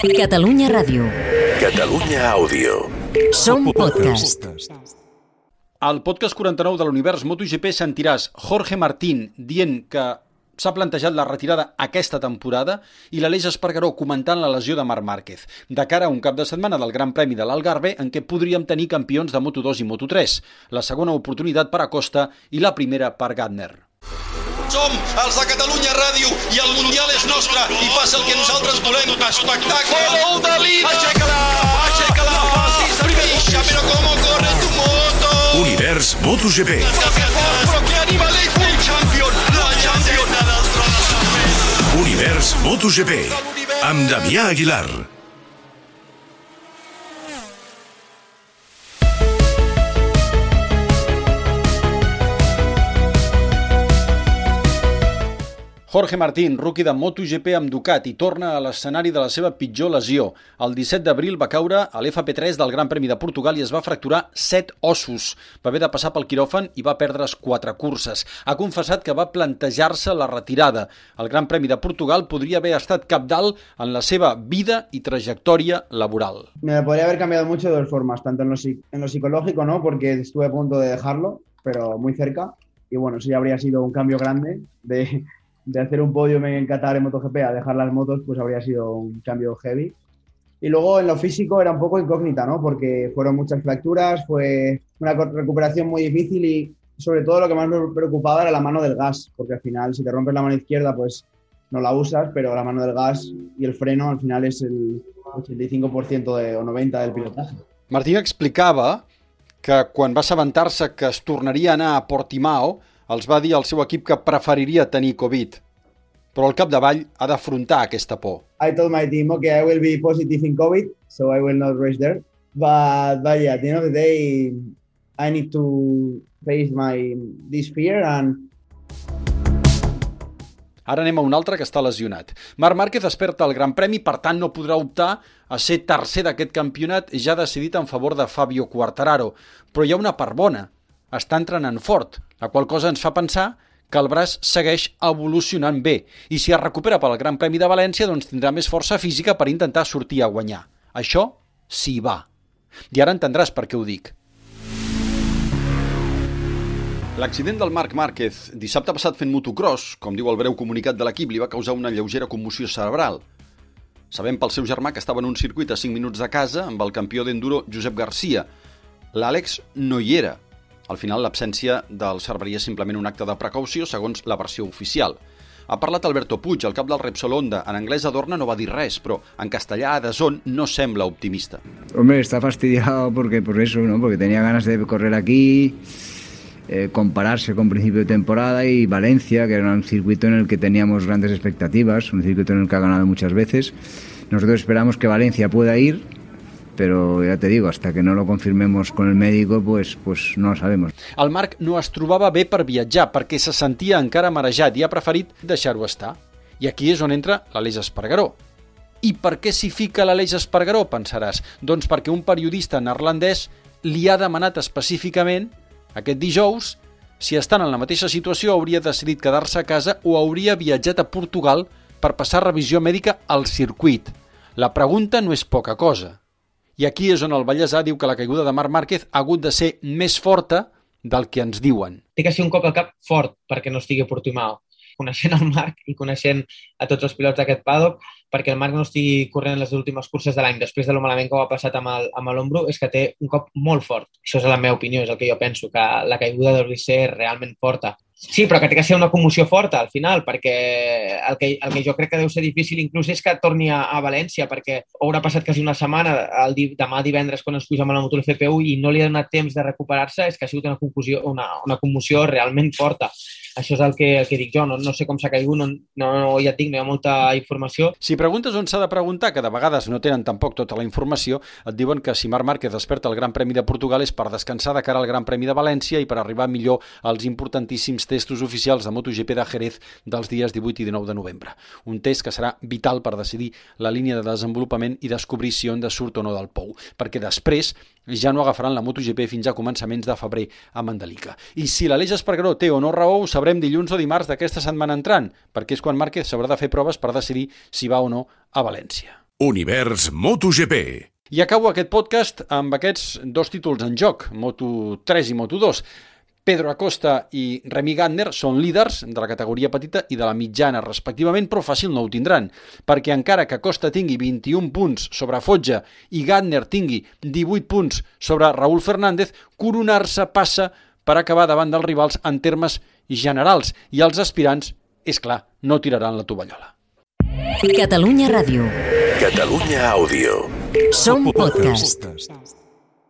Catalunya Ràdio. Catalunya Àudio. Som podcast. Al podcast 49 de l'univers MotoGP sentiràs Jorge Martín dient que s'ha plantejat la retirada aquesta temporada i l'Aleix Espargaró comentant la lesió de Marc Márquez, de cara a un cap de setmana del Gran Premi de l'Algarve en què podríem tenir campions de Moto2 i Moto3, la segona oportunitat per Acosta i la primera per Gardner. Som els de Catalunya Ràdio i el Mundial és nostre i passa el que nosaltres volem. Espectacle. Gol de Lina. Aixeca-la, aixeca-la. Ficha, pero cómo corre tu moto. Univers MotoGP. Però que animalejo. El champion, la champion. Univers MotoGP. Amb Damià Aguilar. Jorge Martín, rookie de MotoGP amb Ducati, torna a l'escenari de la seva pitjor lesió. El 17 d'abril va caure a l'FP3 del Gran Premi de Portugal i es va fracturar 7 ossos. Va haver de passar pel quiròfan i va perdre's 4 curses. Ha confessat que va plantejar-se la retirada. El Gran Premi de Portugal podria haver estat capdalt en la seva vida i trajectòria laboral. Me podría haber cambiado mucho de dos formas, tanto en lo, en lo psicológico, ¿no? Porque estuve a punto de dejarlo, pero muy cerca. Y bueno, eso ya habría sido un cambio grande de, de hacer un podio en Qatar en MotoGP a dejar las motos, pues habría sido un cambio heavy. Y luego en lo físico era un poco incógnita, ¿no? Porque fueron muchas fracturas, fue una recuperación muy difícil y sobre todo lo que más me preocupaba era la mano del gas, porque al final si te rompes la mano izquierda, pues no la usas, pero la mano del gas y el freno al final es el 85% de, o 90% del pilotaje. Martín explicava que quan va assabentar-se que es tornaria a anar a Portimao, els va dir al seu equip que preferiria tenir Covid. Però al capdavall ha d'afrontar aquesta por. I told my team, okay, I will be positive in COVID, so I will not race there. But, but yeah, at the end of the day, I need to face my this fear and Ara anem a un altre que està lesionat. Marc Márquez es perd el Gran Premi, per tant no podrà optar a ser tercer d'aquest campionat ja decidit en favor de Fabio Quartararo. Però hi ha una part bona. Està entrenant fort, la qual cosa ens fa pensar que el braç segueix evolucionant bé i si es recupera pel Gran Premi de València doncs tindrà més força física per intentar sortir a guanyar. Això sí va. I ara entendràs per què ho dic. L'accident del Marc Márquez dissabte passat fent motocross, com diu el breu comunicat de l'equip, li va causar una lleugera commoció cerebral. Sabem pel seu germà que estava en un circuit a 5 minuts de casa amb el campió d'enduro Josep Garcia. L'Àlex no hi era. Al final, l'absència del serviria simplement un acte de precaució, segons la versió oficial. Ha parlat Alberto Puig, el cap del Repsol Honda. En anglès Adorna no va dir res, però en castellà a Dazón no sembla optimista. Hombre, está fastidiado porque por eso, ¿no? Porque tenía ganas de correr aquí, eh, compararse con principio de temporada y Valencia, que era un circuito en el que teníamos grandes expectativas, un circuito en el que ha ganado muchas veces. Nosotros esperamos que Valencia pueda ir, pero ya te digo, hasta que no lo confirmemos con el médico, pues, pues no lo sabemos. El Marc no es trobava bé per viatjar perquè se sentia encara marejat i ha preferit deixar-ho estar. I aquí és on entra l'Aleix Espargaró. I per què s'hi fica l'Aleix Espargaró, pensaràs? Doncs perquè un periodista neerlandès li ha demanat específicament aquest dijous si estant en la mateixa situació hauria decidit quedar-se a casa o hauria viatjat a Portugal per passar revisió mèdica al circuit. La pregunta no és poca cosa. I aquí és on el Vallèsà diu que la caiguda de Marc Márquez ha hagut de ser més forta del que ens diuen. té que ser un cop al cap fort perquè no estigui a Portimao. Coneixent el Marc i coneixent a tots els pilots d'aquest paddock, perquè el Marc no estigui corrent les últimes curses de l'any després de lo malament que ho ha passat amb l'ombro, és que té un cop molt fort. Això és la meva opinió, és el que jo penso, que la caiguda deuria ser realment forta. Sí, però que té que ser una commoció forta al final, perquè el que, el que jo crec que deu ser difícil inclús és que torni a, a València, perquè haurà passat quasi una setmana, el, di- demà divendres quan es puja amb la moto FP1 i no li ha donat temps de recuperar-se, és que ha sigut una, confusió, una, una commoció realment forta. Això és el que, el que dic jo, no, no sé com s'ha caigut, no, no, ja et dic, no hi ha molta informació, Si preguntes on s'ha de preguntar, que de vegades no tenen tampoc tota la informació, et diuen que si Marc Márquez desperta el Gran Premi de Portugal és per descansar de cara al Gran Premi de València i per arribar millor als importantíssims testos oficials de MotoGP de Jerez dels dies 18 i 19 de novembre. Un test que serà vital per decidir la línia de desenvolupament i descobrir si Honda surt o no del pou, perquè després ja no agafaran la MotoGP fins a començaments de febrer a Mandalika. I si l'Aleix Espargaró té o no raó, ho sabrem dilluns o dimarts d'aquesta setmana entrant, perquè és quan Márquez s'haurà de fer proves per decidir si va o no a València. Univers MotoGP. I acabo aquest podcast amb aquests dos títols en joc, Moto3 i Moto2. Pedro Acosta i Remy Gardner són líders de la categoria petita i de la mitjana, respectivament, però fàcil no ho tindran, perquè encara que Acosta tingui 21 punts sobre Fotja i Gardner tingui 18 punts sobre Raúl Fernández, coronar-se passa per acabar davant dels rivals en termes generals i els aspirants, és clar, no tiraran la tovallola. Catalunya Ràdio. Catalunya Àudio. Som podcast.